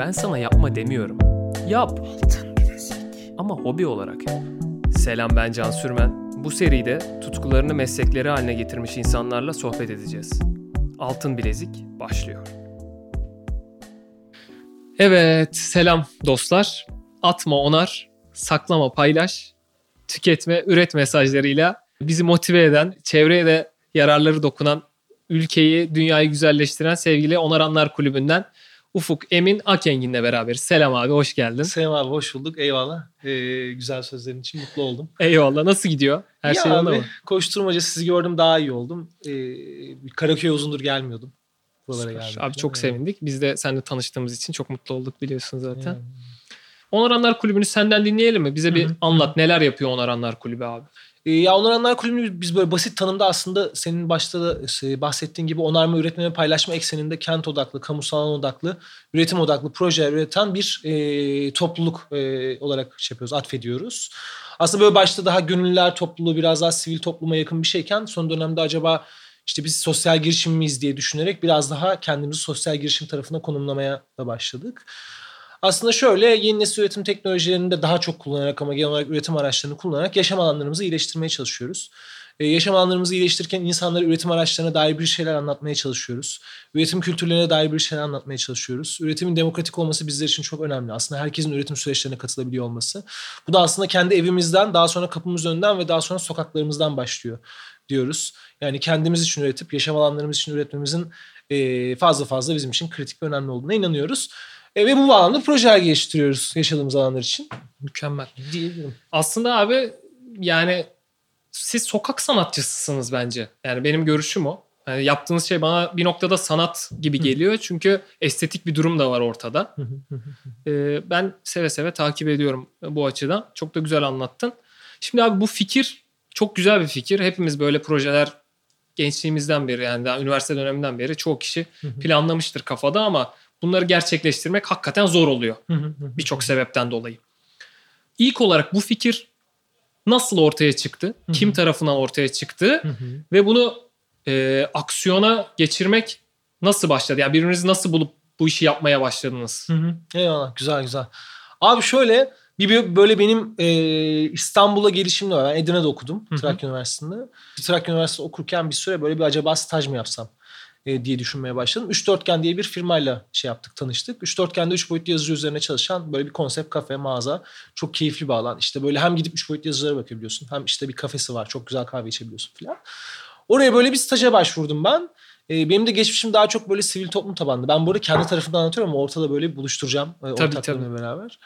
Ben sana yapma demiyorum. Yap. Ama hobi olarak yap. Selam ben Can Sürmen. Bu seride tutkularını meslekleri haline getirmiş insanlarla sohbet edeceğiz. Altın Bilezik başlıyor. Evet, selam dostlar. Atma onar, saklama paylaş, tüketme üret mesajlarıyla bizi motive eden, çevreye de yararları dokunan, ülkeyi, dünyayı güzelleştiren sevgili Onaranlar Kulübü'nden Ufuk Emin Akengin'le beraber. Selam abi, hoş geldin. Selam abi, hoş bulduk. Eyvallah. Ee, güzel sözlerin için mutlu oldum. Eyvallah. Nasıl gidiyor? Her ya şey yolunda mı? koşturmaca sizi gördüm daha iyi oldum. Ee, Karaköy uzundur gelmiyordum. Buralara geldim. Abi çok Evet. sevindik. Biz de seninle tanıştığımız için çok mutlu olduk biliyorsun zaten. Yani. Onaranlar Kulübü'nü senden dinleyelim mi? Bize bir Hı hı. anlat. Neler yapıyor Onaranlar Kulübü abi? Ee, ya Onaranlar Kulübü'nü biz böyle basit tanımda aslında senin başta da e, bahsettiğin gibi onarma, üretme paylaşma ekseninde kent odaklı, kamusal alan odaklı, üretim odaklı projeler üreten bir e, topluluk e, olarak şey yapıyoruz, atfediyoruz. Aslında böyle başta daha gönüllüler topluluğu biraz daha sivil topluma yakın bir şeyken son dönemde acaba işte biz sosyal girişim miyiz diye düşünerek biraz daha kendimizi sosyal girişim tarafına konumlamaya da başladık. Aslında şöyle yeni nesil üretim teknolojilerini de daha çok kullanarak ama genel olarak üretim araçlarını kullanarak yaşam alanlarımızı iyileştirmeye çalışıyoruz. Ee, yaşam alanlarımızı iyileştirirken insanlara üretim araçlarına dair bir şeyler anlatmaya çalışıyoruz. Üretim kültürlerine dair bir şeyler anlatmaya çalışıyoruz. Üretimin demokratik olması bizler için çok önemli. Aslında herkesin üretim süreçlerine katılabiliyor olması. Bu da aslında kendi evimizden, daha sonra kapımız önünden ve daha sonra sokaklarımızdan başlıyor diyoruz. Yani kendimiz için üretip yaşam alanlarımız için üretmemizin e, fazla fazla bizim için kritik ve önemli olduğuna inanıyoruz. E, ve bu bağlamda projeler geliştiriyoruz yaşadığımız alanlar için Mükemmel. diyebilirim. Aslında abi yani siz sokak sanatçısısınız bence. Yani benim görüşüm o. Yani yaptığınız şey bana bir noktada sanat gibi geliyor. Çünkü estetik bir durum da var ortada. Ee, ben seve seve takip ediyorum bu açıdan. Çok da güzel anlattın. Şimdi abi bu fikir çok güzel bir fikir. Hepimiz böyle projeler gençliğimizden beri yani daha üniversite döneminden beri çoğu kişi planlamıştır kafada ama bunları gerçekleştirmek hakikaten zor oluyor. Birçok sebepten dolayı. İlk olarak bu fikir nasıl ortaya çıktı? Kim tarafından ortaya çıktı? Ve bunu e, aksiyona geçirmek nasıl başladı? Yani birbirinizi nasıl bulup bu işi yapmaya başladınız? Hı hı. Eyvallah güzel güzel. Abi şöyle bir böyle benim e, İstanbul'a gelişim de var. Ben Edirne'de okudum. Trakya Üniversitesi'nde. Trakya Üniversitesi'nde okurken bir süre böyle bir acaba staj mı yapsam e, diye düşünmeye başladım. Üç Dörtgen diye bir firmayla şey yaptık tanıştık. Üç Dörtgen'de üç boyutlu yazıcı üzerine çalışan böyle bir konsept kafe mağaza. Çok keyifli bir alan. İşte böyle hem gidip üç boyutlu yazıcılara bakabiliyorsun hem işte bir kafesi var. Çok güzel kahve içebiliyorsun falan. Oraya böyle bir staja başvurdum ben. Ee, benim de geçmişim daha çok böyle sivil toplum tabanlı. Ben burada kendi tarafından anlatıyorum ama ortada böyle buluşturacağım. E, ortaklarımla beraber.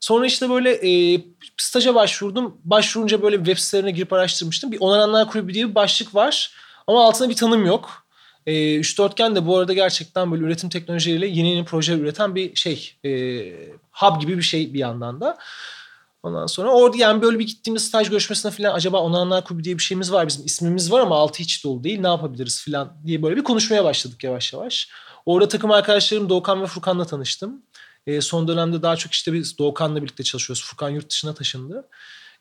Sonra işte böyle e, staja başvurdum. Başvurunca böyle web sitelerine girip araştırmıştım. Bir Onaranlar Kulübü diye bir başlık var. Ama altında bir tanım yok. E, Üç Dörtgen de bu arada gerçekten böyle üretim teknolojileriyle yeni yeni projeler üreten bir şey. E, hub gibi bir şey bir yandan da. Ondan sonra orada yani böyle bir gittiğimiz staj görüşmesine falan acaba Onaranlar Kulübü diye bir şeyimiz var. Bizim ismimiz var ama altı hiç dolu değil. Ne yapabiliriz falan diye böyle bir konuşmaya başladık yavaş yavaş. Orada takım arkadaşlarım Doğukan ve Furkan'la tanıştım. E, son dönemde daha çok işte biz Doğukan'la birlikte çalışıyoruz. Furkan yurt dışına taşındı.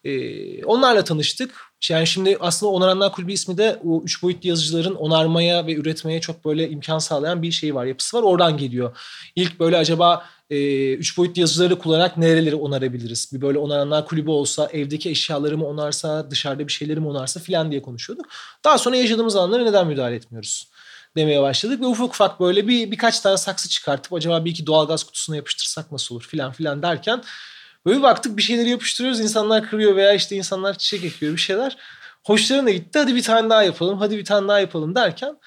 E, onlarla tanıştık. Yani şimdi aslında Onaranlar Kulübü ismi de o üç boyutlu yazıcıların onarmaya ve üretmeye çok böyle imkan sağlayan bir şey var, yapısı var. Oradan geliyor. İlk böyle acaba e, üç boyutlu yazıcıları kullanarak nereleri onarabiliriz? Bir böyle onaranlar kulübü olsa, evdeki eşyaları mı onarsa, dışarıda bir şeyleri mi onarsa filan diye konuşuyorduk. Daha sonra yaşadığımız alanlara neden müdahale etmiyoruz? demeye başladık ve ufak ufak böyle bir birkaç tane saksı çıkartıp acaba bir iki doğalgaz kutusuna yapıştırsak nasıl olur filan filan derken böyle baktık bir şeyleri yapıştırıyoruz insanlar kırıyor veya işte insanlar çiçek ekiyor bir şeyler. Hoşlarına gitti hadi bir tane daha yapalım hadi bir tane daha yapalım derken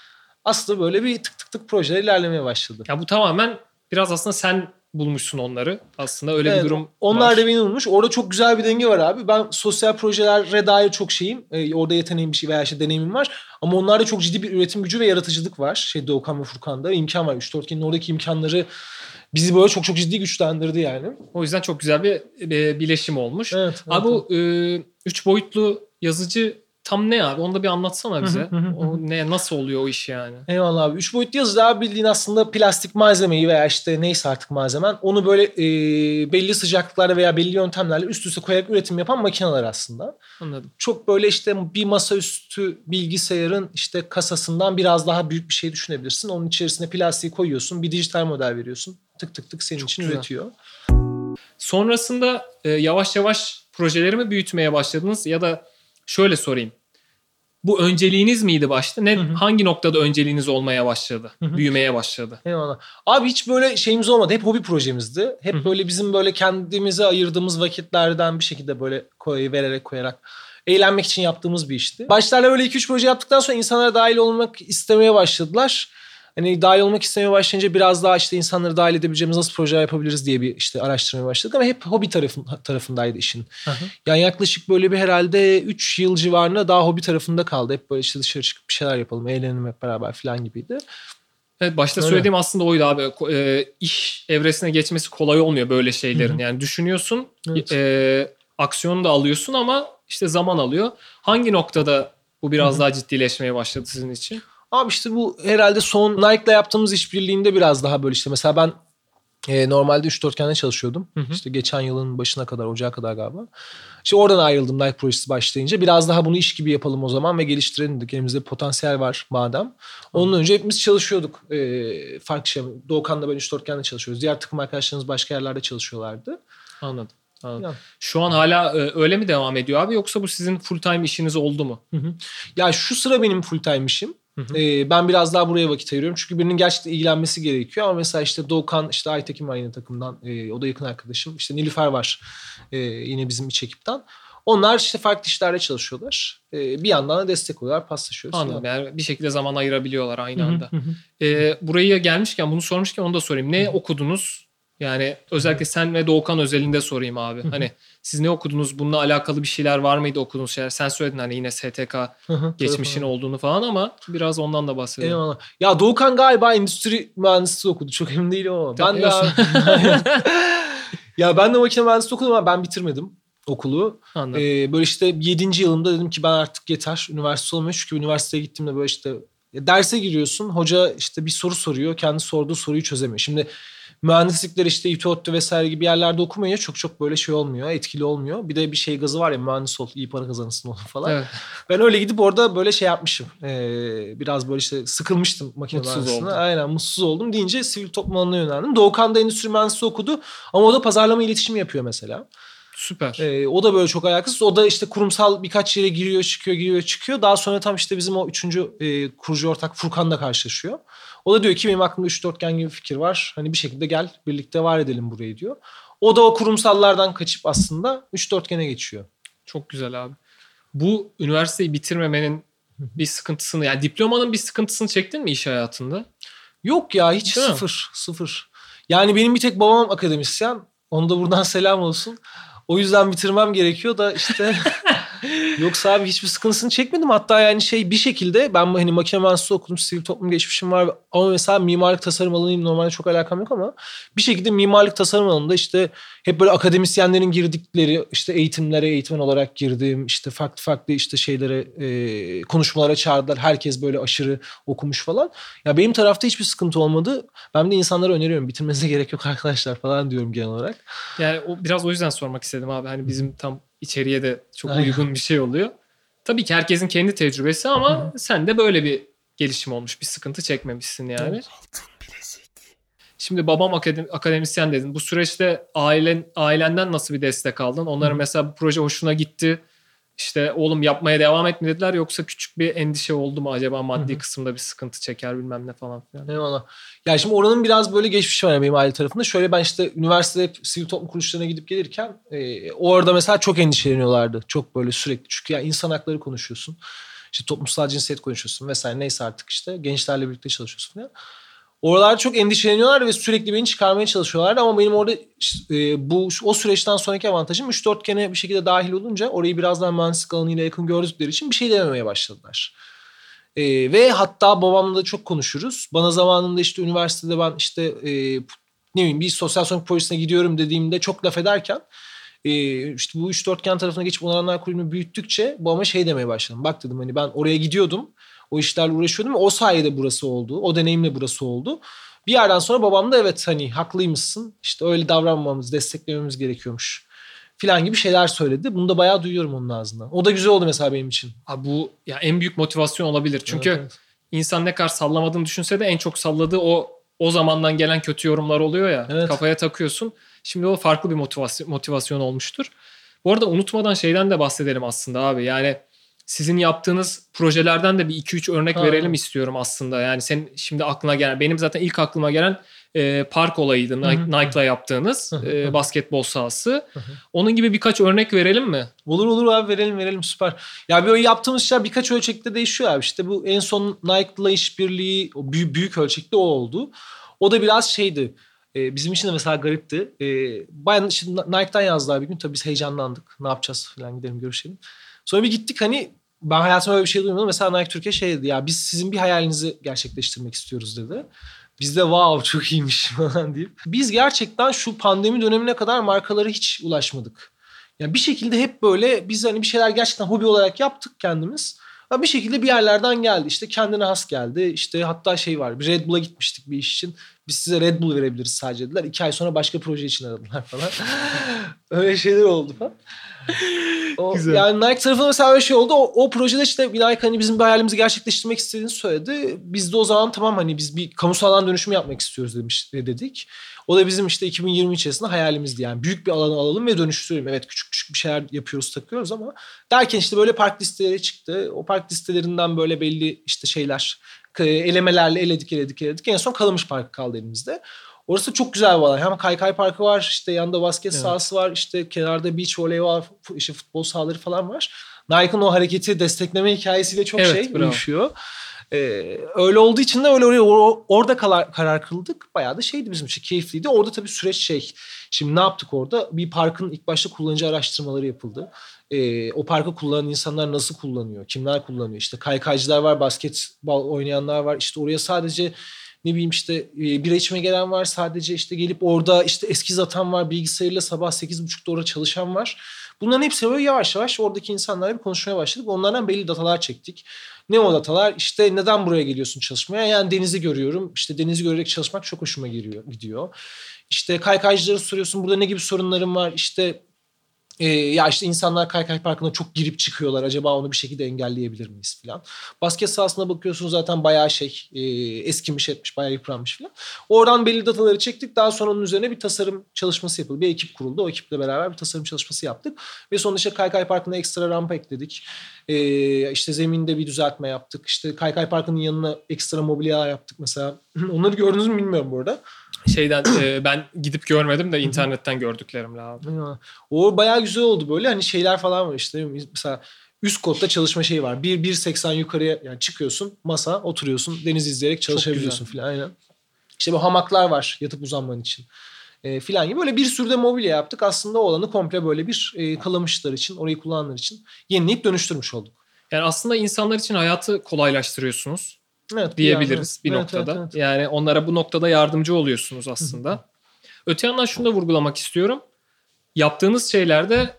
aslında böyle bir tık tık tık projeler ilerlemeye başladı. Ya bu tamamen biraz aslında sen bulmuşsun onları. Aslında öyle Evet, bir durum Onlar var. da beni bulmuş. Orada çok güzel bir denge var abi. Ben sosyal projelere dair çok şeyim. Ee, orada yeteneğim bir şey veya işte deneyimim var. Ama onlarda çok ciddi bir üretim gücü ve yaratıcılık var. Şey Doğukan ve Furkan'da imkan var. 3-4 oradaki imkanları bizi böyle çok çok ciddi güçlendirdi yani. O yüzden çok güzel bir, bir bileşim olmuş. Evet. Abi bu e, üç boyutlu yazıcı tam ne abi? Onu da bir anlatsana bize. o ne nasıl oluyor o iş yani? Eyvallah abi. Üç boyutlu yazı daha bildiğin aslında plastik malzemeyi veya işte neyse artık malzemen onu böyle e, belli sıcaklıklarda veya belli yöntemlerle üst üste koyarak üretim yapan makineler aslında. Anladım. Çok böyle işte bir masaüstü bilgisayarın işte kasasından biraz daha büyük bir şey düşünebilirsin. Onun içerisine plastiği koyuyorsun. Bir dijital model veriyorsun. Tık tık tık senin Çok için güzel. üretiyor. Sonrasında e, yavaş yavaş projeleri mi büyütmeye başladınız ya da şöyle sorayım. Bu önceliğiniz miydi başta? Ne Hı hı. hangi noktada önceliğiniz olmaya başladı? Hı hı. Büyümeye başladı. Eyvallah. Abi hiç böyle şeyimiz olmadı. Hep hobi projemizdi. Hep Hı hı. böyle bizim böyle kendimize ayırdığımız vakitlerden bir şekilde böyle koy, vererek koyarak eğlenmek için yaptığımız bir işti. Başlarda böyle 2-3 proje yaptıktan sonra insanlara dahil olmak istemeye başladılar. Hani dahil olmak istemeye başlayınca biraz daha işte insanları dahil edebileceğimiz nasıl projeler yapabiliriz diye bir işte araştırmaya başladık ama hep hobi tarafın, tarafındaydı işin. Hı hı. Yani yaklaşık böyle bir herhalde 3 yıl civarında daha hobi tarafında kaldı. Hep böyle işte dışarı çıkıp bir şeyler yapalım, eğlenelim hep beraber falan gibiydi. Evet başta Öyle. söylediğim aslında oydu abi. E, iş evresine geçmesi kolay olmuyor böyle şeylerin. Hı hı. Yani düşünüyorsun, Evet. e, aksiyonu da alıyorsun ama işte zaman alıyor. Hangi noktada bu biraz Hı hı. daha ciddileşmeye başladı sizin için? Abi işte bu herhalde son Nike'la yaptığımız işbirliğinde biraz daha böyle işte mesela ben e, normalde 3 dörtgende çalışıyordum. Hı hı. İşte geçen yılın başına kadar, ocağa kadar galiba. İşte oradan ayrıldım Nike projesi başlayınca. Biraz daha bunu iş gibi yapalım o zaman ve geliştirelim dedik. Elimizde potansiyel var madem. Onun önce hepimiz çalışıyorduk. E, farklı şey. Doğukan'da ben 3 dörtgende çalışıyoruz. Diğer takım arkadaşlarımız başka yerlerde çalışıyorlardı. Anladım. anladım. Ya. Şu an hala e, öyle mi devam ediyor abi yoksa bu sizin full time işiniz oldu mu? Hı hı. Ya şu sıra benim full time işim. Hı hı. Ee, ben biraz daha buraya vakit ayırıyorum. Çünkü birinin gerçekten ilgilenmesi gerekiyor. Ama mesela işte Doğukan, işte Aytekin var yine takımdan. Ee, o da yakın arkadaşım. İşte Nilüfer var ee, yine bizim iç ekipten. Onlar işte farklı işlerde çalışıyorlar. Ee, bir yandan da destek oluyorlar, paslaşıyoruz. Anladım. Yani bir şekilde zaman ayırabiliyorlar aynı Hı hı, anda. hı hı. E, buraya gelmişken bunu sormuşken onu da sorayım. Ne okudunuz? Yani özellikle sen ve Doğukan özelinde sorayım abi. Hani siz ne okudunuz? Bununla alakalı bir şeyler var mıydı okuduğunuz şeyler? Sen söyledin hani yine STK geçmişin olduğunu falan ama biraz ondan da bahsedelim. Eyvallah. Ya Doğukan galiba endüstri mühendisliği okudu. Çok emin değilim ama. Ben de ya ben de makine mühendisliği okudum ama ben bitirmedim okulu. Anladım. Ee, böyle işte 7. yılımda dedim ki ben artık yeter üniversite olmuyor. Çünkü üniversiteye gittiğimde böyle işte derse giriyorsun. Hoca işte bir soru soruyor. Kendi sorduğu soruyu çözemiyor. Şimdi mühendislikler işte İTÜ vesaire gibi yerlerde okumayınca çok çok böyle şey olmuyor. Etkili olmuyor. Bir de bir şey gazı var ya mühendis ol iyi para kazanırsın onu falan. evet. Ben öyle gidip orada böyle şey yapmışım. Ee, biraz böyle işte sıkılmıştım makine Mutsuz oldun. Aynen mutsuz oldum deyince sivil toplum alanına yöneldim. Doğukan da endüstri mühendisliği okudu. Ama o da pazarlama iletişimi yapıyor mesela. Süper. Ee, o da böyle çok ayaksız. O da işte kurumsal birkaç yere giriyor çıkıyor giriyor çıkıyor. Daha sonra tam işte bizim o üçüncü e, kurucu ortak Furkan'la karşılaşıyor. O da diyor ki benim aklımda üç dörtgen gibi bir fikir var. Hani bir şekilde gel birlikte var edelim burayı diyor. O da o kurumsallardan kaçıp aslında üç dörtgene geçiyor. Çok güzel abi. Bu üniversiteyi bitirmemenin bir sıkıntısını yani diplomanın bir sıkıntısını çektin mi iş hayatında? Yok ya hiç Değil mi? sıfır sıfır. Yani benim bir tek babam akademisyen. Onu da buradan selam olsun. O yüzden bitirmem gerekiyor da işte yoksa abi hiçbir sıkıntısını çekmedim. Hatta yani şey bir şekilde ben hani makine mühendisliği okudum, sivil toplum geçmişim var ama mesela mimarlık tasarım alanıyım normalde çok alakam yok ama bir şekilde mimarlık tasarım alanında işte hep böyle akademisyenlerin girdikleri işte eğitimlere eğitmen olarak girdim. işte farklı farklı işte şeylere e, konuşmalara çağırdılar. Herkes böyle aşırı okumuş falan. Ya benim tarafta hiçbir sıkıntı olmadı. Ben de insanlara öneriyorum bitirmenize gerek yok arkadaşlar falan diyorum genel olarak. Yani o biraz o yüzden sormak istedim abi. Hani bizim tam içeriye de çok Aynen. uygun bir şey oluyor. Tabii ki herkesin kendi tecrübesi ama sen de böyle bir gelişim olmuş. Bir sıkıntı çekmemişsin yani. Evet. Şimdi babam akademi, akademisyen dedin. Bu süreçte ailen ailenden nasıl bir destek aldın? Onların Hı. mesela bu proje hoşuna gitti. İşte oğlum yapmaya devam et mi dediler yoksa küçük bir endişe oldu mu acaba maddi Hı hı. kısımda bir sıkıntı çeker bilmem ne falan filan. Eyvallah. Ya şimdi oranın biraz böyle geçmişi var benim aile tarafında. Şöyle ben işte üniversitede hep sivil toplum kuruluşlarına gidip gelirken e, orada mesela çok endişeleniyorlardı. Çok böyle sürekli. Çünkü ya insan hakları konuşuyorsun. İşte toplumsal cinsiyet konuşuyorsun vesaire neyse artık işte gençlerle birlikte çalışıyorsun falan. Oralarda çok endişeleniyorlar ve sürekli beni çıkarmaya çalışıyorlardı ama benim orada e, bu o süreçten sonraki avantajım 3 dörtgene bir şekilde dahil olunca orayı biraz daha mühendislik alanıyla yakın gördükleri için bir şey dememeye başladılar. E, ve hatta babamla da çok konuşuruz. Bana zamanında işte üniversitede ben işte e, ne bileyim bir sosyal sorumluluk projesine gidiyorum dediğimde çok laf ederken Ee, işte bu üç dörtgen tarafına geçip onaranlar kulübünü büyüttükçe bu ama şey demeye başladım. Bak dedim hani ben oraya gidiyordum. O işlerle uğraşıyordum o sayede burası oldu. O deneyimle burası oldu. Bir yerden sonra babam da evet hani haklıymışsın. İşte öyle davranmamız, desteklememiz gerekiyormuş filan gibi şeyler söyledi. Bunu da bayağı duyuyorum onun ağzından. O da güzel oldu mesela benim için. Abi bu ya en büyük motivasyon olabilir. Çünkü Evet, evet. insan ne kadar sallamadığını düşünse de en çok salladığı o o zamandan gelen kötü yorumlar oluyor ya. Evet. Kafaya takıyorsun. Şimdi o farklı bir motivasyon, motivasyon olmuştur. Bu arada unutmadan şeyden de bahsedelim aslında abi. Yani sizin yaptığınız projelerden de bir 2-3 örnek Ha. verelim istiyorum aslında. Yani senin şimdi aklına gelen, benim zaten ilk aklıma gelen e, park olayıydı. Nike'la yaptığınız e, basketbol sahası. Onun gibi birkaç örnek verelim mi? Olur olur abi verelim verelim süper. Ya böyle yaptığımız şeyler birkaç ölçekte değişiyor abi. İşte bu en son Nike'la işbirliği büyük, büyük ölçekte o oldu. O da biraz şeydi. e, bizim için de mesela garipti. E, bayan şimdi Nike'dan yazdılar bir gün. Tabii biz heyecanlandık. Ne yapacağız falan gidelim görüşelim. Sonra bir gittik hani ben hayatımda böyle bir şey duymadım. Mesela Nike Türkiye şey dedi ya biz sizin bir hayalinizi gerçekleştirmek istiyoruz dedi. Biz de wow çok iyiymiş falan deyip. Biz gerçekten şu pandemi dönemine kadar markalara hiç ulaşmadık. Yani bir şekilde hep böyle biz hani bir şeyler gerçekten hobi olarak yaptık kendimiz. Ama bir şekilde bir yerlerden geldi. İşte kendine has geldi. İşte hatta şey var. Bir Red Bull'a gitmiştik bir iş için. Biz size Red Bull verebiliriz sadece dediler. İki ay sonra başka proje için aradılar falan. Öyle şeyler oldu falan. O, Güzel. yani Nike tarafında mesela şey oldu. O, o projede işte Nike hani bizim bir hayalimizi gerçekleştirmek istediğini söyledi. Biz de o zaman tamam hani biz bir kamusal alan dönüşümü yapmak istiyoruz demiş dedik. O da bizim işte 2020 içerisinde hayalimizdi yani. Büyük bir alanı alalım ve dönüştürelim. Evet küçük küçük bir şeyler yapıyoruz takıyoruz ama derken işte böyle park listeleri çıktı. O park listelerinden böyle belli işte şeyler e, elemelerle eledik eledik eledik. En son Kalamış Parkı kaldı elimizde. Orası çok güzel bir alan. Hem kaykay parkı var, işte yanında basket Evet. sahası var, işte kenarda beach voley var, işte futbol sahaları falan var. Nike'ın o hareketi destekleme hikayesiyle çok Evet, şey bravo. uyuşuyor. Ee, öyle olduğu için de öyle oraya or- orada karar, karar kıldık. Bayağı da şeydi bizim için keyifliydi. Orada tabii süreç şey. Şimdi ne yaptık orada? Bir parkın ilk başta kullanıcı araştırmaları yapıldı. Ee, o parkı kullanan insanlar nasıl kullanıyor? Kimler kullanıyor? İşte kaykaycılar var, basketbol oynayanlar var. İşte oraya sadece ne bileyim işte e, bira içmeye gelen var. Sadece işte gelip orada işte eskiz atan var. Bilgisayarıyla sabah 8.30'da orada çalışan var. Bunların hepsi böyle yavaş yavaş oradaki insanlarla bir konuşmaya başladık. Onlardan belli datalar çektik. Ne o datalar? İşte neden buraya geliyorsun çalışmaya? Yani denizi görüyorum. İşte denizi görerek çalışmak çok hoşuma geliyor, gidiyor. İşte kaykaycılara soruyorsun burada ne gibi sorunların var? İşte e, ya işte insanlar kaykay parkına çok girip çıkıyorlar. Acaba onu bir şekilde engelleyebilir miyiz falan. Basket sahasına bakıyorsun zaten bayağı şey e, eskimiş etmiş bayağı yıpranmış falan. Oradan belli dataları çektik. Daha sonra onun üzerine bir tasarım çalışması yapıldı. Bir ekip kuruldu. O ekiple beraber bir tasarım çalışması yaptık. Ve sonunda işte Kaykay Parkı'na ekstra rampa ekledik. Ee, işte zeminde bir düzeltme yaptık. İşte Kaykay Parkı'nın yanına ekstra mobilya yaptık mesela. Onları gördünüz mü bilmiyorum bu arada. Şeyden e, ben gidip görmedim de internetten gördüklerimle abi. O bayağı güzel oldu böyle. Hani şeyler falan var işte. Mesela üst kotta çalışma şeyi var. 1 1.80 yukarıya yani çıkıyorsun masa oturuyorsun deniz izleyerek çalışabiliyorsun filan aynen. İşte bu hamaklar var yatıp uzanman için. E, filan gibi böyle bir sürü de mobilya yaptık. Aslında o alanı komple böyle bir e, kalamışlar için, orayı kullananlar için yenileyip dönüştürmüş olduk. Yani aslında insanlar için hayatı kolaylaştırıyorsunuz Evet, diyebiliriz yani, bir evet, noktada. evet, evet. Yani onlara bu noktada yardımcı oluyorsunuz aslında. Öte yandan şunu da vurgulamak istiyorum. Yaptığınız şeylerde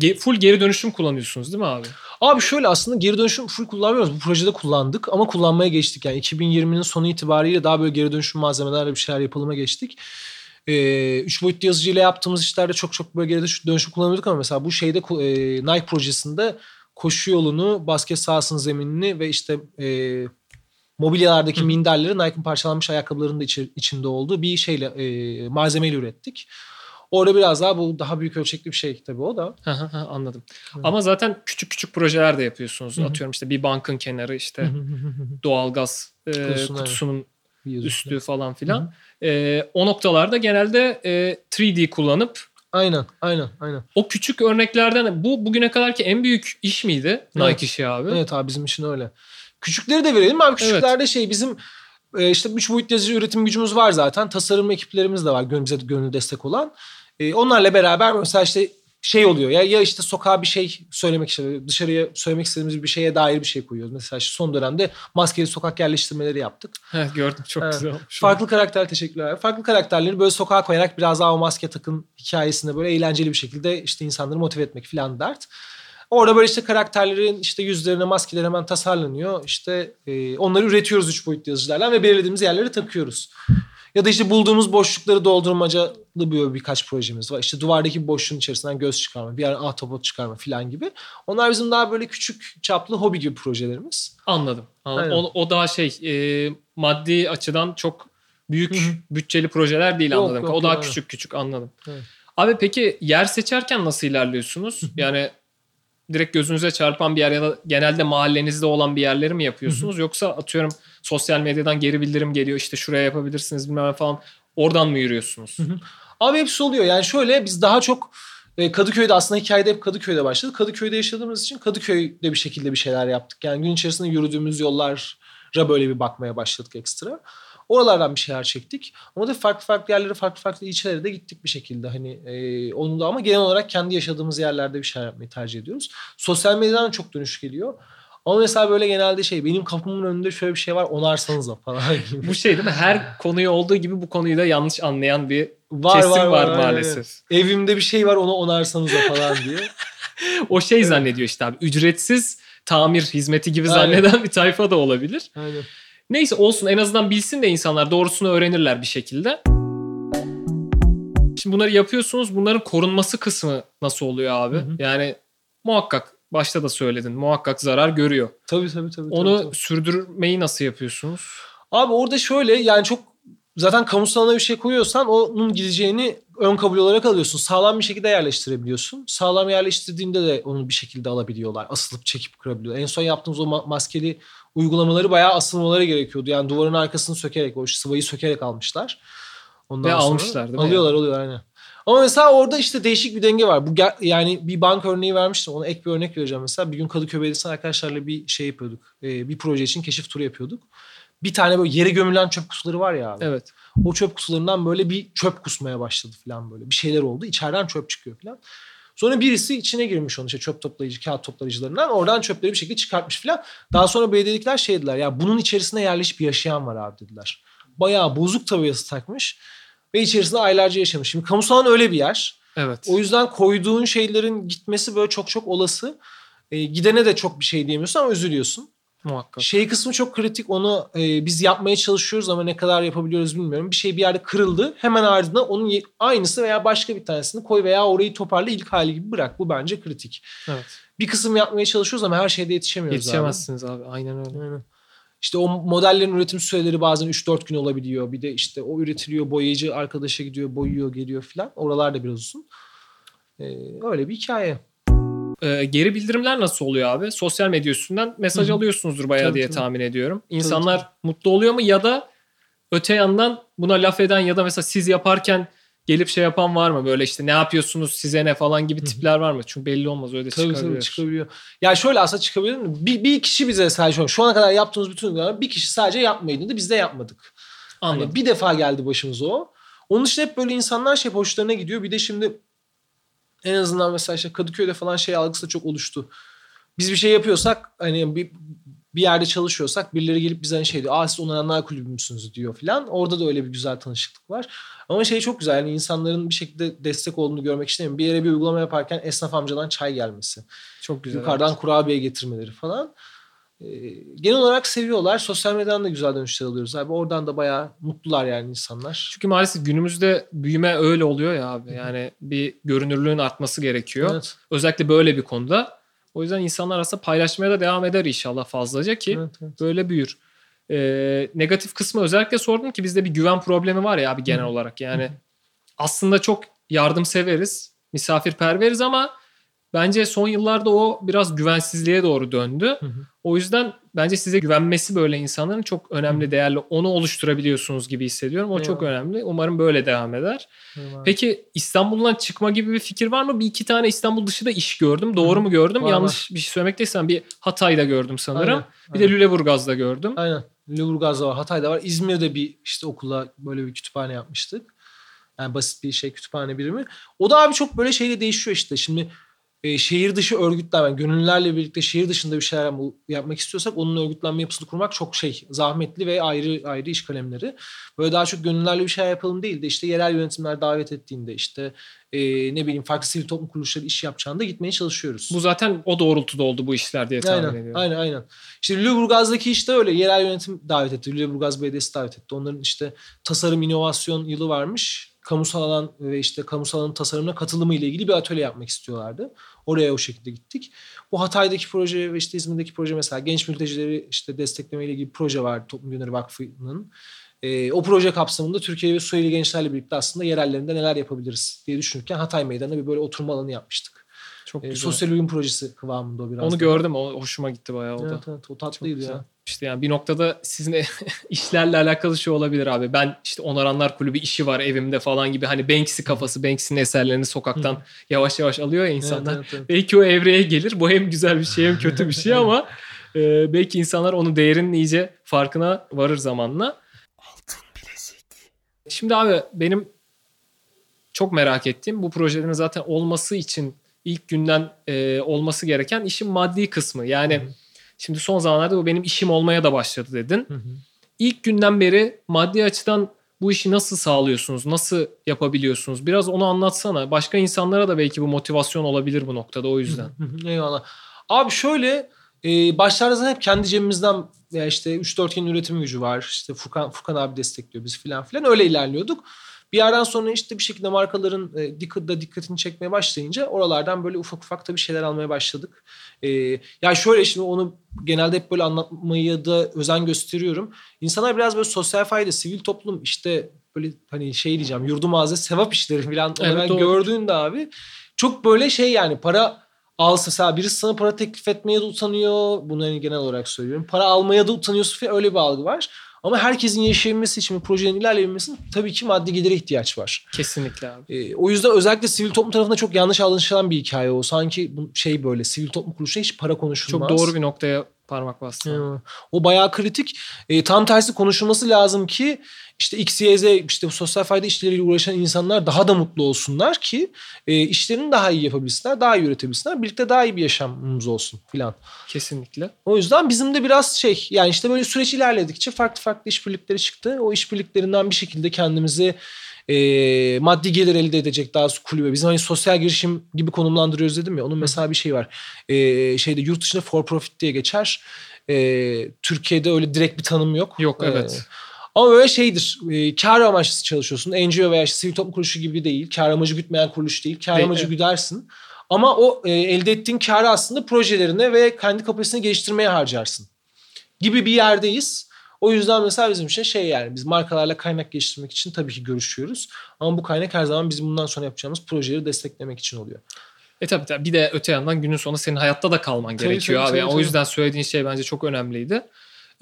e, full geri dönüşüm kullanıyorsunuz değil mi abi? Abi şöyle aslında geri dönüşüm full kullanmıyoruz. Bu projede kullandık ama kullanmaya geçtik. Yani 2020'nin sonu itibariyle daha böyle geri dönüşüm malzemelerle bir şeyler yapılıma geçtik. Ee, üç boyutlu yazıcıyla yaptığımız işlerde çok çok böyle geri dönüş- dönüşüm kullanıyorduk ama mesela bu şeyde e, Nike projesinde koşu yolunu, basket sahasının zeminini ve işte e, mobilyalardaki minderleri Nike'ın parçalanmış ayakkabılarının da içi- içinde olduğu bir şeyle e, malzemeyle ürettik. Orada biraz daha bu daha büyük ölçekli bir şey tabii o da. Hı hı hı, Anladım. Ama zaten küçük küçük projeler de yapıyorsunuz. Hı hı. Atıyorum işte bir bankın kenarı işte doğalgaz e, Kutusunun, kutusunun Bir üstü falan filan. E, o noktalarda genelde e, 3D kullanıp Aynen, aynen, aynen. o küçük örneklerden bu bugüne kadarki en büyük iş miydi Nike Evet. işi abi? Evet abi bizim için öyle. Küçükleri de verelim abi. Küçüklerde şey bizim e, işte 3 boyutlu yazıcı üretim gücümüz var zaten. Tasarım ekiplerimiz de var bize gönül destek olan. E, onlarla beraber mesela işte şey oluyor ya ya işte sokağa bir şey söylemek işte dışarıya söylemek istediğimiz bir şeye dair bir şey koyuyoruz. Mesela şu son dönemde maskeli sokak yerleştirmeleri yaptık. Evet, gördüm çok Evet. güzel olmuş. Farklı karakter teşekkürler. Farklı karakterleri böyle sokağa koyarak biraz daha o maske takın hikayesinde böyle eğlenceli bir şekilde işte insanları motive etmek filan dert. Orada böyle işte karakterlerin işte yüzlerine maskeler hemen tasarlanıyor. İşte e, onları üretiyoruz üç boyutlu yazıcılarla ve belirlediğimiz yerlere takıyoruz. Ya da işte bulduğumuz boşlukları doldurmacalı böyle birkaç projemiz var. İşte duvardaki boşluğun içerisinden göz çıkarma, bir yer ahtapot çıkarma filan gibi. Onlar bizim daha böyle küçük çaplı hobi gibi projelerimiz. Anladım. anladım. Aynen. O, o daha şey e, maddi açıdan çok büyük Hı hı. bütçeli projeler değil Yok, anladım. yok, o daha yok, küçük küçük anladım. Evet. Abi peki yer seçerken nasıl ilerliyorsunuz? yani direkt gözünüze çarpan bir yer ya da genelde mahallenizde olan bir yerleri mi yapıyorsunuz? Yoksa atıyorum sosyal medyadan geri bildirim geliyor işte şuraya yapabilirsiniz bilmem falan. Oradan mı yürüyorsunuz? Abi hepsi oluyor. Yani şöyle biz daha çok e, Kadıköy'de aslında hikayede hep Kadıköy'de başladı. Kadıköy'de yaşadığımız için Kadıköy'de bir şekilde bir şeyler yaptık. Yani gün içerisinde yürüdüğümüz yollara böyle bir bakmaya başladık ekstra. Oralardan bir şeyler çektik. Ama da farklı farklı yerlere, farklı farklı ilçelere de gittik bir şekilde. Hani e, onu da ama genel olarak kendi yaşadığımız yerlerde bir şeyler yapmayı tercih ediyoruz. Sosyal medyadan çok dönüş geliyor. Ama mesela böyle genelde şey benim kapımın önünde şöyle bir şey var onarsanıza falan gibi. bu şey değil mi? Her konuyu olduğu gibi bu konuyu da yanlış anlayan bir var, kesim var, aynen, maalesef. aynen. Evimde bir şey var onu onarsanıza falan diye. O şey zannediyor işte abi ücretsiz tamir hizmeti gibi Aynen. zanneden bir tayfa da olabilir. Aynen. Neyse olsun en azından bilsin de insanlar doğrusunu öğrenirler bir şekilde. Şimdi bunları yapıyorsunuz. Bunların korunması kısmı nasıl oluyor abi? Hı hı. Yani muhakkak başta da söyledin. Muhakkak zarar görüyor. Tabii tabii tabii. Onu tabii, tabii. sürdürmeyi nasıl yapıyorsunuz? Abi orada şöyle yani çok zaten kamusal alana bir şey koyuyorsan onun gideceğini ön kabul olarak alıyorsun. Sağlam bir şekilde yerleştirebiliyorsun. Sağlam yerleştirdiğinde de onu bir şekilde alabiliyorlar. Asılıp çekip kırabiliyorlar. En son yaptığımız o ma- maskeli uygulamaları bayağı asılmaları gerekiyordu. Yani duvarın arkasını sökerek, o sıvayı sökerek almışlar. Ondan Ve sonra almışlar değil mi? Alıyorlar, alıyorlar aynen. Ama mesela orada işte değişik bir denge var. Bu yani bir bank örneği vermiştim. Ona ek bir örnek vereceğim mesela. Bir gün Kadıköy Belediyesi arkadaşlarla bir şey yapıyorduk. Ee, bir proje için keşif turu yapıyorduk. Bir tane böyle yere gömülen çöp kutuları var ya abi. Evet. O çöp kutularından böyle bir çöp kusmaya başladı falan böyle. Bir şeyler oldu. İçeriden çöp çıkıyor falan. Sonra birisi içine girmiş onun işte çöp toplayıcı, kağıt toplayıcılarından. Oradan çöpleri bir şekilde çıkartmış falan. Daha sonra belediyedekiler şey dediler ya bunun içerisinde yerleşip yaşayan var abi dediler. Bayağı bozuk tabiyası takmış. Ve içerisinde aylarca yaşamış. Şimdi kamusal alan öyle bir yer. Evet. O yüzden koyduğun şeylerin gitmesi böyle çok çok olası. E, gidene de çok bir şey diyemiyorsun ama üzülüyorsun. Muhakkak. Şey kısmı çok kritik. Onu e, biz yapmaya çalışıyoruz ama ne kadar yapabiliyoruz bilmiyorum. Bir şey bir yerde kırıldı. Hemen ardından onun aynısı veya başka bir tanesini koy veya orayı toparla ilk hali gibi bırak. Bu bence kritik. Evet. Bir kısım yapmaya çalışıyoruz ama her şeyde yetişemiyoruz Yetişemezsiniz abi. Aynen öyle. abi. Aynen. İşte o modellerin üretim süreleri bazen 3-4 gün olabiliyor. Bir de işte o üretiliyor, boyayıcı arkadaşa gidiyor, boyuyor, geliyor filan. Oralar da biraz uzun. E, öyle bir hikaye. Ee, geri bildirimler nasıl oluyor abi? Sosyal medya üstünden mesaj Hı alıyorsunuzdur bayağı Tabii, diye tabii. tahmin ediyorum. İnsanlar mutlu oluyor mu ya da öte yandan buna laf eden ya da mesela siz yaparken gelip şey yapan var mı? Böyle işte ne yapıyorsunuz size ne falan gibi tipler var mı? Çünkü belli olmaz öyle Tabii çıkabilir. tabii çıkabiliyor. Ya şöyle aslında çıkabilir mi? Bir, bir kişi bize sadece şu ana kadar yaptığımız bütün uygulamalar bir kişi sadece yapmayın dedi. Biz de yapmadık. Anladım. Hani bir defa geldi başımıza o. Onun için hep böyle insanlar şey hoşlarına gidiyor. Bir de şimdi en azından mesela işte Kadıköy'de falan şey algısı da çok oluştu. Biz bir şey yapıyorsak hani bir, bir yerde çalışıyorsak birileri gelip bize hani şey diyor. Aa siz onaranlar kulübü müsünüz diyor filan. Orada da öyle bir güzel tanışıklık var. Ama şey çok güzel. Yani insanların bir şekilde destek olduğunu görmek için bir yere bir uygulama yaparken esnaf amcadan çay gelmesi. Çok güzel. Yukarıdan kurabiye getirmeleri falan. Ee, genel olarak seviyorlar. Sosyal medyadan da güzel dönüşler alıyoruz abi. Oradan da bayağı mutlular yani insanlar. Çünkü maalesef günümüzde büyüme öyle oluyor ya abi. Yani bir görünürlüğün artması gerekiyor. Evet. Özellikle böyle bir konuda. O yüzden insanlar aslında paylaşmaya da devam eder inşallah fazlaca ki Evet, evet. böyle büyür. Ee, negatif kısmı özellikle sordum ki bizde bir güven problemi var ya abi genel Hı. olarak. Yani Hı. aslında çok yardımseveriz, misafirperveriz ama bence son yıllarda o biraz güvensizliğe doğru döndü. Hı hı. O yüzden bence size güvenmesi böyle insanların çok önemli, değerli. Onu oluşturabiliyorsunuz gibi hissediyorum. O çok Eyvallah. önemli. Umarım böyle devam eder. Eyvallah. Peki İstanbul'dan çıkma gibi bir fikir var mı? Bir iki tane İstanbul dışı da iş gördüm. Doğru Hı mu gördüm? Var, Yanlış bir şey söylemek değilsem bir Hatay'da gördüm sanırım. Aynen, Bir de Lüleburgaz'da gördüm. Aynen. Lüleburgaz'da var. Hatay'da var. İzmir'de bir işte okula böyle bir kütüphane yapmıştık. Yani basit bir şey kütüphane birimi. O da abi çok böyle şeyle değişiyor işte. Şimdi e, şehir dışı örgütler, yani gönüllülerle birlikte şehir dışında bir şeyler yapmak istiyorsak onun örgütlenme yapısını kurmak çok şey zahmetli ve ayrı ayrı iş kalemleri. Böyle daha çok gönüllülerle bir şey yapalım değil de işte yerel yönetimler davet ettiğinde işte e, ne bileyim farklı sivil toplum kuruluşları iş yapacağında gitmeye çalışıyoruz. Bu zaten o doğrultuda oldu bu işler diye tahmin aynen, ediyorum. Aynen aynen. İşte Lüleburgaz'daki işte öyle yerel yönetim davet etti. Lüleburgaz Belediyesi davet etti. Onların işte tasarım inovasyon yılı varmış kamusal alan ve işte kamusal alanın tasarımına katılımı ile ilgili bir atölye yapmak istiyorlardı. Oraya o şekilde gittik. Bu Hatay'daki proje ve işte İzmir'deki proje mesela genç mültecileri işte destekleme ile ilgili bir proje var Toplum Gönülleri Vakfı'nın. E, o proje kapsamında Türkiye ve Suriyeli gençlerle birlikte aslında yerellerinde neler yapabiliriz diye düşünürken Hatay Meydanı'na bir böyle oturma alanı yapmıştık. Çok e, güzel. Sosyal uyum projesi kıvamında o biraz. Onu da. gördüm. O hoşuma gitti bayağı o da. Evet, evet, o tatlıydı Çok ya. İşte yani bir noktada sizin işlerle alakalı şey olabilir abi. Ben işte Onaranlar Kulübü işi var evimde falan gibi hani Banksy kafası, Banksy'nin eserlerini sokaktan yavaş yavaş alıyor ya insanlar. Evet, evet, evet. Belki o evreye gelir. Bu hem güzel bir şey hem kötü bir şey ama e, belki insanlar onun değerinin iyice farkına varır zamanla. Şimdi abi benim çok merak ettiğim bu projelerin zaten olması için ilk günden e, olması gereken işin maddi kısmı. Yani hı. Şimdi son zamanlarda bu benim işim olmaya da başladı dedin. Hı hı. İlk günden beri maddi açıdan bu işi nasıl sağlıyorsunuz? Nasıl yapabiliyorsunuz? Biraz onu anlatsana. Başka insanlara da belki bu motivasyon olabilir bu noktada o yüzden. Eyvallah. Abi şöyle e, başlarda hep kendi cebimizden ya işte 3-4 üretim gücü var. İşte Furkan, Furkan abi destekliyor biz filan filan öyle ilerliyorduk. Bir yerden sonra işte bir şekilde markaların e, dikkat, da dikkatini çekmeye başlayınca oralardan böyle ufak ufak da bir şeyler almaya başladık. E, ya şöyle şimdi onu genelde hep böyle anlatmayı da özen gösteriyorum. İnsanlar biraz böyle sosyal fayda, sivil toplum işte böyle hani şey diyeceğim yurdu mağaza sevap işleri falan Evet, olarak doğru. gördüğünde abi çok böyle şey yani para alsa mesela birisi sana para teklif etmeye de utanıyor. Bunu hani genel olarak söylüyorum. Para almaya da utanıyorsun falan öyle bir algı var. Ama herkesin yaşayabilmesi için bir projenin ilerleyebilmesi tabii ki maddi gelire ihtiyaç var. Kesinlikle abi. Ee, o yüzden özellikle sivil toplum tarafında çok yanlış anlaşılan bir hikaye o. Sanki bu şey böyle sivil toplum kuruluşunda hiç para konuşulmaz. Çok doğru bir noktaya parmak bastın. Hı. O bayağı kritik. E, tam tersi konuşulması lazım ki işte X, Y, Z işte sosyal fayda işleriyle uğraşan insanlar daha da mutlu olsunlar ki e, işlerini daha iyi yapabilsinler, daha iyi üretebilsinler. Birlikte daha iyi bir yaşamımız olsun filan. Kesinlikle. O yüzden bizim de biraz şey yani işte böyle süreç ilerledikçe farklı farklı işbirlikleri çıktı. O işbirliklerinden bir şekilde kendimizi e, maddi gelir elde edecek daha kulübe. Bizim hani sosyal girişim gibi konumlandırıyoruz dedim ya. Onun mesela bir şey var. E, şeyde yurt dışında for profit diye geçer. E, Türkiye'de öyle direkt bir tanım yok. Yok E, evet. Ama böyle şeydir. E, kar amaçlı çalışıyorsun. NGO veya işte sivil toplum kuruluşu gibi değil. Kar amacı gütmeyen kuruluş değil. Kar amacı evet. güdersin. Ama o e, elde ettiğin karı aslında projelerine ve kendi kapasitesini geliştirmeye harcarsın. Gibi bir yerdeyiz. O yüzden mesela bizim için şey yani biz markalarla kaynak geliştirmek için tabii ki görüşüyoruz. Ama bu kaynak her zaman bizim bundan sonra yapacağımız projeleri desteklemek için oluyor. E tabii tabii. Bir de öte yandan günün sonunda senin hayatta da kalman Tabii, gerekiyor tabii, abi. tabii, Yani o tabii. yüzden söylediğin şey bence çok önemliydi.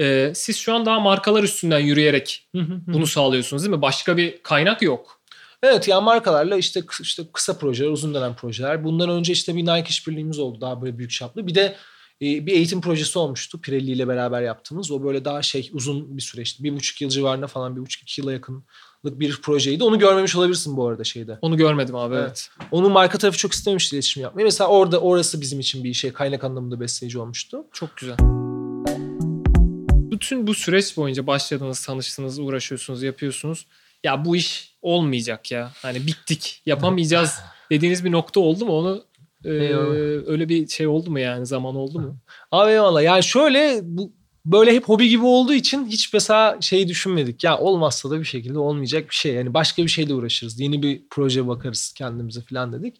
Ee, siz şu an daha markalar üstünden yürüyerek bunu sağlıyorsunuz değil mi? Başka bir kaynak yok. Evet yani markalarla işte işte kısa projeler, uzun dönem projeler. Bundan önce işte bir Nike işbirliğimiz oldu daha böyle büyük çaplı. Bir de e, bir eğitim projesi olmuştu Pirelli ile beraber yaptığımız. O böyle daha şey uzun bir süreçti. Bir buçuk yıl civarında falan bir buçuk iki yıla yakınlık bir projeydi. Onu görmemiş olabilirsin bu arada şeyde. Onu görmedim abi evet. Evet. Onun marka tarafı çok istememişti iletişim yapmayı. Mesela orada orası bizim için bir şey kaynak anlamında besleyici olmuştu. Çok güzel. Bütün bu süreç boyunca başladınız, tanıştınız, uğraşıyorsunuz, yapıyorsunuz. Ya bu iş olmayacak ya. Hani bittik, yapamayacağız dediğiniz bir nokta oldu mu? Onu e, Eyvallah. öyle bir şey oldu mu yani? Zaman oldu mu? Abi eyvallah. Yani şöyle bu böyle hep hobi gibi olduğu için hiç mesela şey düşünmedik. Ya olmazsa da bir şekilde olmayacak bir şey. Yani başka bir şeyle uğraşırız. Yeni bir proje bakarız kendimize falan dedik.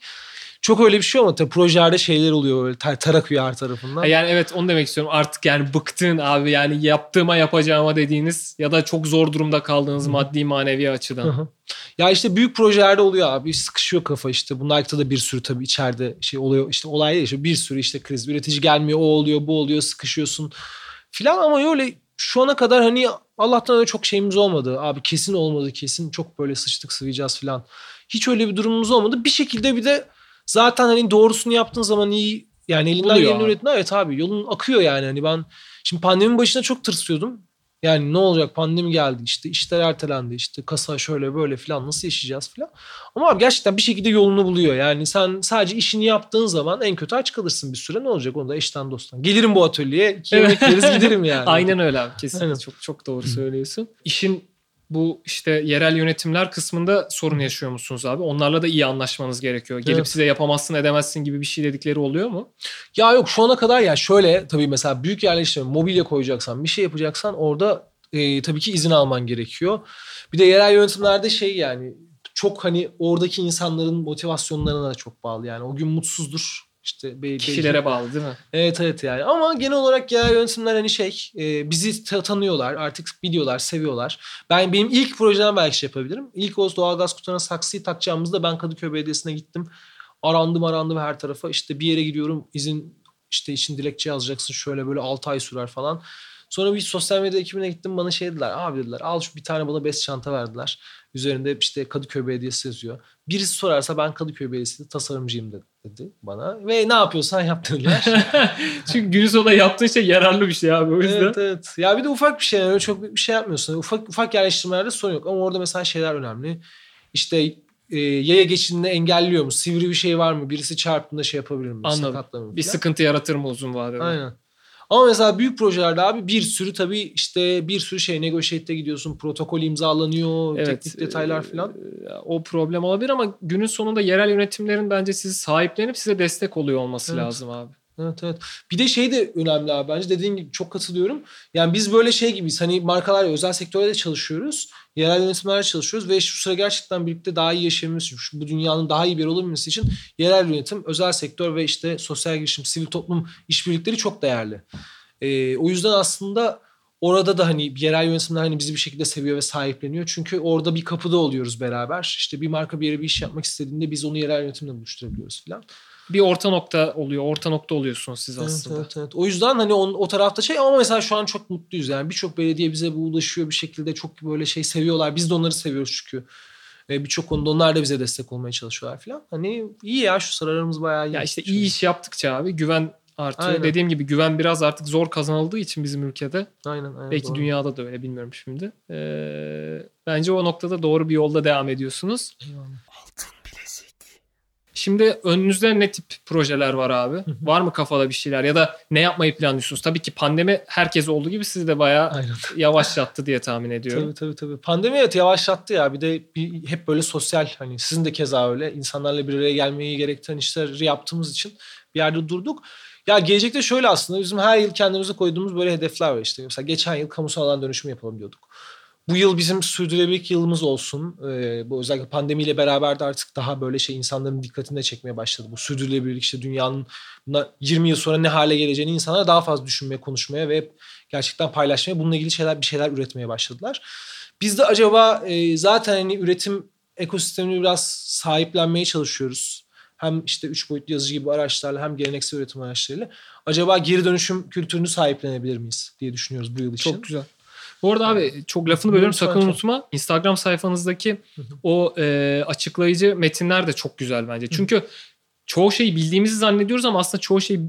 Çok öyle bir şey olmadı. Tabii projelerde şeyler oluyor böyle tar tarakıyor her tarafından. Yani evet onu demek istiyorum. Artık yani bıktın abi yani yaptığıma yapacağıma dediğiniz ya da çok zor durumda kaldığınız maddi manevi Hı açıdan. hı. Ya işte büyük projelerde oluyor abi. Sıkışıyor kafa işte. Bu Nike'da da bir sürü tabii içeride şey oluyor. İşte olay değil. işte bir sürü işte kriz. Üretici gelmiyor. O oluyor bu oluyor. Sıkışıyorsun filan ama öyle şu ana kadar hani Allah'tan öyle çok şeyimiz olmadı. Abi kesin olmadı kesin çok böyle sıçtık sıvayacağız filan. Hiç öyle bir durumumuz olmadı. Bir şekilde bir de zaten hani doğrusunu yaptığın zaman iyi yani elinden geleni üretin. Evet abi yolun akıyor yani. Hani ben şimdi pandeminin başında çok tırsıyordum. Yani ne olacak pandemi geldi işte işler ertelendi işte kasa şöyle böyle falan nasıl yaşayacağız falan. Ama abi gerçekten bir şekilde yolunu buluyor. Yani sen sadece işini yaptığın zaman en kötü aç kalırsın bir süre ne olacak onu da eşten dosttan. Gelirim bu atölyeye iki yemek yeriz giderim yani. Aynen öyle abi Aynen. çok çok doğru söylüyorsun. İşin bu işte yerel yönetimler kısmında sorun yaşıyor musunuz abi? Onlarla da iyi anlaşmanız gerekiyor. Gelip Evet. size yapamazsın edemezsin gibi bir şey dedikleri oluyor mu? Ya yok şu ana kadar ya şöyle tabii mesela büyük yerleştirme mobilya koyacaksan bir şey yapacaksan orada e, tabii ki izin alman gerekiyor. Bir de yerel yönetimlerde şey yani çok hani oradaki insanların motivasyonlarına da çok bağlı yani o gün mutsuzdur. İşte be- Kişilere belki- bağlı değil mi? Evet evet yani ama genel olarak yerel yönetimler hani şey e, bizi ta- tanıyorlar artık biliyorlar seviyorlar. Ben benim ilk projeden belki şey yapabilirim. İlk o doğalgaz kutularına saksıyı takacağımızda ben Kadıköy Belediyesi'ne gittim. Arandım arandım her tarafa işte bir yere gidiyorum izin işte için dilekçe yazacaksın şöyle böyle 6 ay sürer falan. Sonra bir sosyal medya ekibine gittim bana şey dediler abi dediler al şu bir tane bana bez çanta verdiler. Üzerinde işte Kadıköy Belediyesi yazıyor. Birisi sorarsa ben Kadıköy Belediyesi'nde tasarımcıyım dedi, dedi bana. Ve ne yapıyorsan yap dediler. Çünkü günün sonunda yaptığın şey yararlı bir şey abi o yüzden. Evet evet. Ya bir de ufak bir şey yani öyle çok büyük bir şey yapmıyorsun. Ufak ufak yerleştirmelerde sorun yok ama orada mesela şeyler önemli. İşte e, yaya geçidini engelliyor mu? Sivri bir şey var mı? Birisi çarptığında şey yapabilir mi? Anladım. Bir sıkıntı yaratır mı uzun vadede? Aynen. Ama mesela büyük projelerde abi bir sürü tabii işte bir sürü şey negotiate'e gidiyorsun. Protokol imzalanıyor. teknik detaylar falan. e, O problem olabilir ama günün sonunda yerel yönetimlerin bence sizi sahiplenip size destek oluyor olması Evet. lazım abi. Evet evet. Bir de şey de önemli abi bence dediğin gibi çok katılıyorum. Yani biz böyle şey gibiyiz. Hani markalarla özel sektörde de çalışıyoruz. Yerel yönetimlerle çalışıyoruz ve şu sıra gerçekten birlikte daha iyi şu- bu dünyanın daha iyi bir olabilmesi için yerel yönetim, özel sektör ve işte sosyal girişim, sivil toplum işbirlikleri çok değerli. Ee, o yüzden aslında orada da hani yerel yönetimler hani bizi bir şekilde seviyor ve sahipleniyor. Çünkü orada bir kapıda oluyoruz beraber. İşte bir marka bir yere bir iş yapmak istediğinde biz onu yerel yönetimle buluşturabiliyoruz falan. Bir orta nokta oluyor. Orta nokta oluyorsunuz siz aslında. evet, evet. O yüzden hani on, o tarafta şey ama mesela şu an çok mutluyuz. Yani birçok belediye bize bu ulaşıyor bir şekilde çok böyle şey seviyorlar. Biz de onları seviyoruz çünkü. Ee, birçok konuda onlar da bize destek olmaya çalışıyorlar falan. Hani iyi ya şu sıra aramız bayağı iyi. Ya işte iyi iş yaptıkça abi güven artıyor. Aynen. Dediğim gibi güven biraz artık zor kazanıldığı için bizim ülkede. Aynen aynen. Belki doğru. dünyada da öyle bilmiyorum şimdi. Ee, bence o noktada doğru bir yolda devam ediyorsunuz. Eyvallah. Şimdi önünüzde ne tip projeler var abi? var mı kafada bir şeyler ya da ne yapmayı planlıyorsunuz? Tabii ki pandemi herkes olduğu gibi sizi de bayağı Aynen. yavaşlattı diye tahmin ediyorum. Tabii tabii tabii. Pandemi evet yavaşlattı ya. Bir de bir, hep böyle sosyal hani sizin de keza öyle insanlarla bir araya gelmeyi gerektiren işleri yaptığımız için bir yerde durduk. Ya gelecekte şöyle aslında bizim her yıl kendimize koyduğumuz böyle hedefler var işte. Mesela geçen yıl kamusal alan dönüşümü yapalım diyorduk. Bu yıl bizim sürdürülebilirlik yılımız olsun. Ee, bu özellikle pandemiyle beraber de artık daha böyle şey insanların dikkatini de çekmeye başladı. Bu sürdürülebilirlik işte dünyanın bundan 20 yıl sonra ne hale geleceğini insanlar daha fazla düşünmeye, konuşmaya ve gerçekten paylaşmaya, bununla ilgili şeyler bir şeyler üretmeye başladılar. Biz de acaba e, zaten hani üretim ekosistemini biraz sahiplenmeye çalışıyoruz. Hem işte üç boyutlu yazıcı gibi araçlarla hem geleneksel üretim araçlarıyla. Acaba geri dönüşüm kültürünü sahiplenebilir miyiz diye düşünüyoruz bu yıl için. Çok güzel. Bu arada abi çok lafını bölüyorum Lütfen, sakın unutma. Instagram sayfanızdaki o e, açıklayıcı metinler de çok güzel bence. Çünkü çoğu şeyi bildiğimizi zannediyoruz ama aslında çoğu şeyi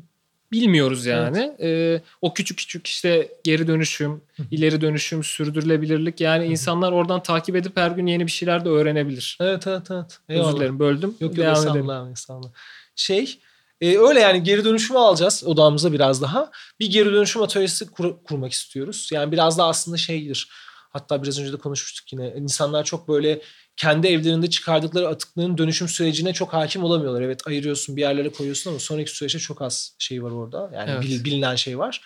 bilmiyoruz yani. E, o küçük küçük işte geri dönüşüm, ileri dönüşüm, sürdürülebilirlik yani insanlar oradan takip edip her gün yeni bir şeyler de öğrenebilir. Evet evet evet. Özür dilerim böldüm. Yok yok Devam estağfurullah, estağfurullah. Şey e, öyle yani geri dönüşümü alacağız odamıza biraz daha. Bir geri dönüşüm atölyesi kur- kurmak istiyoruz. Yani biraz da aslında şeydir. Hatta biraz önce de konuşmuştuk yine. İnsanlar çok böyle kendi evlerinde çıkardıkları atıkların dönüşüm sürecine çok hakim olamıyorlar. Evet ayırıyorsun bir yerlere koyuyorsun ama sonraki süreçte çok az şey var orada. Yani Evet. bil- bilinen şey var.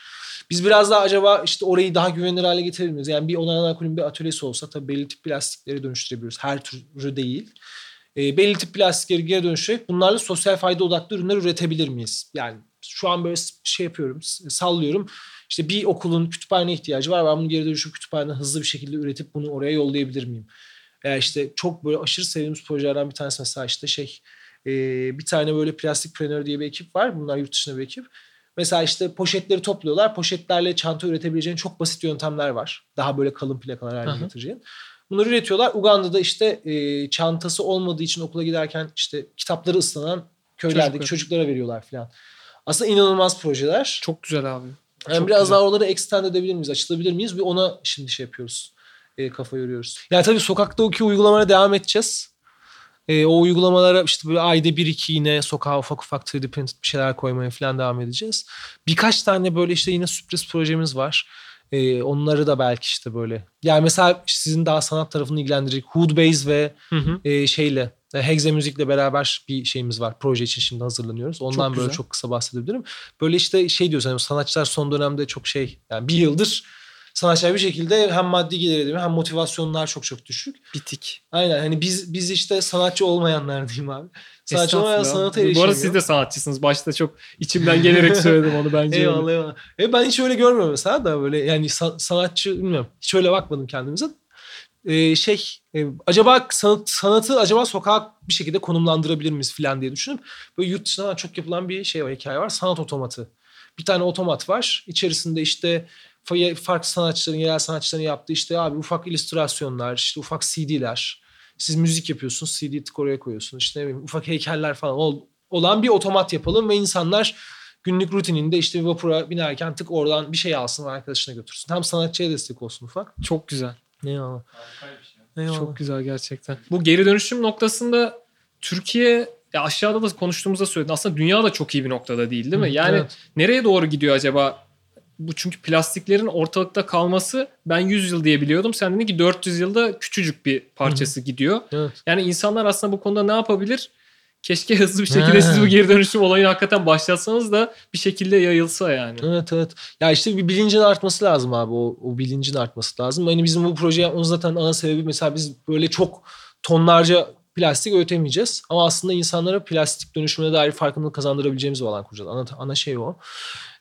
Biz biraz daha acaba işte orayı daha güvenilir hale getirebilir miyiz? Yani bir onanan alkolün bir atölyesi olsa tabii belli tip plastikleri dönüştürebiliyoruz. Her türü değil. E, belli tip plastikleri geri dönüştürerek bunlarla sosyal fayda odaklı ürünler üretebilir miyiz? Yani şu an böyle şey yapıyorum, sallıyorum. İşte bir okulun kütüphane ihtiyacı var. Ben bunu geri dönüşüm kütüphaneden hızlı bir şekilde üretip bunu oraya yollayabilir miyim? Veya işte çok böyle aşırı sevdiğimiz projelerden bir tanesi mesela işte şey e, bir tane böyle plastik planör diye bir ekip var. Bunlar yurt dışında bir ekip. Mesela işte poşetleri topluyorlar. Poşetlerle çanta üretebileceğin çok basit yöntemler var. Daha böyle kalın plakalar haline getireceğin. Bunları üretiyorlar. Uganda'da işte e, çantası olmadığı için okula giderken işte kitapları ıslanan köylerdeki Çocuklar. çocuklara veriyorlar falan. Aslında inanılmaz projeler. Çok güzel abi. Yani Çok biraz güzel. daha oraları extend edebilir miyiz, açılabilir miyiz? Bir ona şimdi şey yapıyoruz. E, kafa yoruyoruz. Yani tabii sokaktaki uygulamalara devam edeceğiz. E, o uygulamalara işte böyle ayda bir iki yine sokağa ufak ufak 3D printed bir şeyler koymaya falan devam edeceğiz. Birkaç tane böyle işte yine sürpriz projemiz var. E, onları da belki işte böyle. Yani mesela sizin daha sanat tarafını ilgilendirecek Hoodbase ve Hı hı. e, şeyle e, Hexe Müzik'le beraber bir şeyimiz var. Proje için şimdi hazırlanıyoruz. Ondan Çok böyle çok kısa bahsedebilirim. Böyle işte şey diyoruz hani sanatçılar son dönemde çok şey yani bir yıldır sanatçılar bir şekilde hem maddi gelir edemiyor hem motivasyonlar çok çok düşük. Bitik. Aynen hani biz biz işte sanatçı olmayanlar diyeyim abi. Sanatçı olmayan sanata Bu arada erişemiyor. siz de sanatçısınız. Başta çok içimden gelerek söyledim onu bence. öyle. Eyvallah eyvallah. E ben hiç öyle görmüyorum mesela da böyle yani sa- sanatçı bilmiyorum. Hiç öyle bakmadım kendimize. Ee, şey e, acaba sanat, sanatı acaba sokağa bir şekilde konumlandırabilir miyiz falan diye düşünüp böyle yurt dışında çok yapılan bir şey var hikaye var sanat otomatı. Bir tane otomat var. İçerisinde işte farklı sanatçıların, yerel sanatçıların yaptığı işte abi ufak illüstrasyonlar, işte ufak CD'ler. Siz müzik yapıyorsunuz, CD tık oraya koyuyorsunuz. İşte ne bileyim ufak heykeller falan ol- olan bir otomat yapalım ve insanlar günlük rutininde işte bir vapura binerken tık oradan bir şey alsın ve arkadaşına götürsün. Hem sanatçıya destek olsun ufak. Çok güzel. Eyvallah. Eyvallah. Çok güzel gerçekten. Bu geri dönüşüm noktasında Türkiye ya aşağıda da konuştuğumuzda söyledin. Aslında dünya da çok iyi bir noktada değil değil mi? Hı, Yani evet. nereye doğru gidiyor acaba? Bu çünkü plastiklerin ortalıkta kalması ben 100 yıl diye biliyordum. Sen dedin ki 400 yılda küçücük bir parçası gidiyor. Evet. Yani insanlar aslında bu konuda ne yapabilir? Keşke hızlı bir şekilde siz bu geri dönüşüm olayını hakikaten başlatsanız da bir şekilde yayılsa yani. Evet evet. Ya işte bir bilincin artması lazım abi. O, o bilincin artması lazım. Hani bizim bu proje yapmamız zaten ana sebebi mesela biz böyle çok tonlarca plastik ötemeyeceğiz. Ama aslında insanlara plastik dönüşümüne dair farkındalık kazandırabileceğimiz bir alan kuracağız. Ana, ana şey o.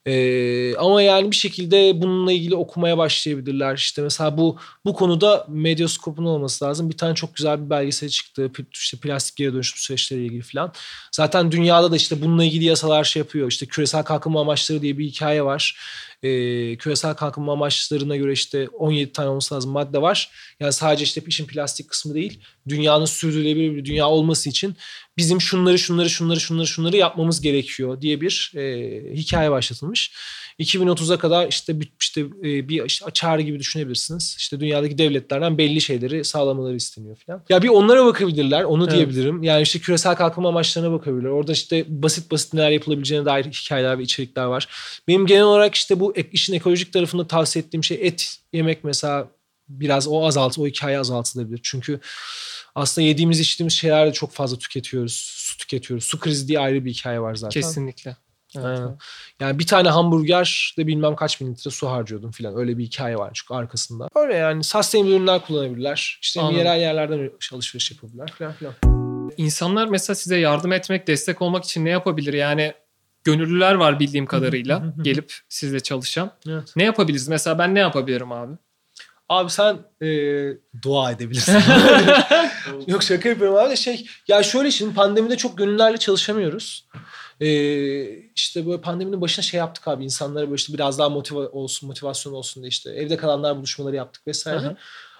Ee, ama yani bir şekilde bununla ilgili okumaya başlayabilirler. İşte mesela bu bu konuda medyaskopun olması lazım. Bir tane çok güzel bir belgesel çıktı. İşte plastik geri dönüşüm süreçleriyle ilgili falan. Zaten dünyada da işte bununla ilgili yasalar şey yapıyor. İşte küresel kalkınma amaçları diye bir hikaye var. Ee, küresel kalkınma amaçlarına göre işte 17 tane olması lazım madde var. Yani sadece işte işin plastik kısmı değil. Dünyanın sürdürülebilir bir dünya olması için bizim şunları şunları şunları şunları şunları yapmamız gerekiyor diye bir e, hikaye başlatılmış. 2030'a kadar işte bir, işte e, bir işte çağrı gibi düşünebilirsiniz. İşte dünyadaki devletlerden belli şeyleri sağlamaları isteniyor falan. Ya bir onlara bakabilirler, onu Evet. diyebilirim. Yani işte küresel kalkınma amaçlarına bakabilirler. Orada işte basit basit neler yapılabileceğine dair hikayeler ve içerikler var. Benim genel olarak işte bu işin ekolojik tarafında tavsiye ettiğim şey et yemek mesela biraz o azalt, o hikaye azaltılabilir. Çünkü aslında yediğimiz içtiğimiz şeyler de çok fazla tüketiyoruz. Su tüketiyoruz. Su krizi diye ayrı bir hikaye var zaten. Kesinlikle. Evet, Aynen. evet. Yani bir tane hamburger de bilmem kaç bin litre su harcıyordum filan. Öyle bir hikaye var çünkü arkasında. Öyle yani sustainable ürünler kullanabilirler. İşte Anladım. yerel yerlerden alışveriş yapabilirler filan filan. İnsanlar mesela size yardım etmek, destek olmak için ne yapabilir? Yani gönüllüler var bildiğim kadarıyla gelip sizle çalışan. Evet. Ne yapabiliriz? Mesela ben ne yapabilirim abi? Abi sen e, dua edebilirsin. Yok şaka yapıyorum abi de şey ya şöyle şimdi pandemide çok gönüllerle çalışamıyoruz. Ee, işte böyle pandeminin başına şey yaptık abi insanlara böyle işte biraz daha motive olsun motivasyon olsun diye işte evde kalanlar buluşmaları yaptık vesaire. Aha.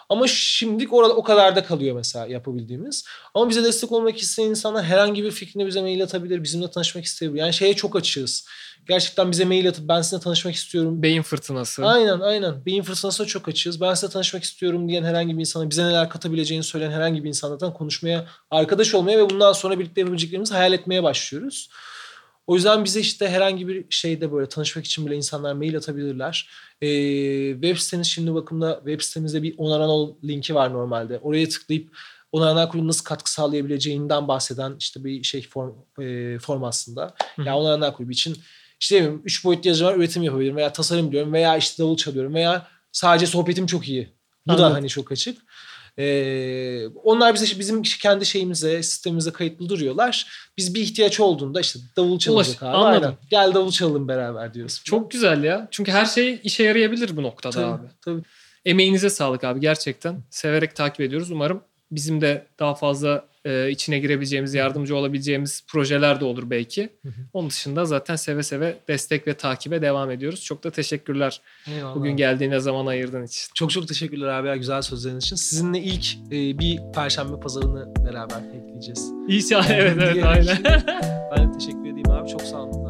Ama şimdilik orada o kadar da kalıyor mesela yapabildiğimiz. Ama bize destek olmak isteyen insanlar herhangi bir fikrini bize mail atabilir. Bizimle tanışmak isteyebilir. Yani şeye çok açığız. Gerçekten bize mail atıp ben sizinle tanışmak istiyorum. Beyin fırtınası. Aynen aynen. Beyin fırtınasına çok açığız. Ben size tanışmak istiyorum diyen herhangi bir insana, bize neler katabileceğini söyleyen herhangi bir insanla konuşmaya, arkadaş olmaya ve bundan sonra birlikte yapabileceklerimizi hayal etmeye başlıyoruz. O yüzden bize işte herhangi bir şeyde böyle tanışmak için bile insanlar mail atabilirler. Ee, web siteniz şimdi bakımda web sitemizde bir onaran ol linki var normalde. Oraya tıklayıp onaranlar kulübü nasıl katkı sağlayabileceğinden bahseden işte bir şey form, e, form aslında. hı. Yani onaranlar kulübü için işte ne bileyim, üç boyutlu yazıcı var üretim yapabilirim veya tasarım biliyorum veya işte davul çalıyorum veya sadece sohbetim çok iyi. Bu Anladım. da hani çok açık. Ee, onlar bize bizim kendi şeyimize, sistemimize kayıtlı duruyorlar. Biz bir ihtiyaç olduğunda işte davul çalacak abi. anladım. Aynen. Gel davul çalalım beraber diyoruz. Çok güzel ya. Çünkü her şey işe yarayabilir bu noktada tabii, abi. tabii. Emeğinize sağlık abi gerçekten. Severek takip ediyoruz. Umarım bizim de daha fazla e, içine girebileceğimiz, yardımcı olabileceğimiz projeler de olur belki. Onun dışında zaten seve seve destek ve takibe devam ediyoruz. Çok da teşekkürler Eyvallah. bugün geldiğine zaman ayırdığın için. Çok çok teşekkürler abi güzel sözleriniz için. Sizinle ilk e, bir perşembe pazarını beraber ekleyeceğiz. İyi evet evet Diyerek- aynen. Ben de teşekkür edeyim abi. Çok sağ olun.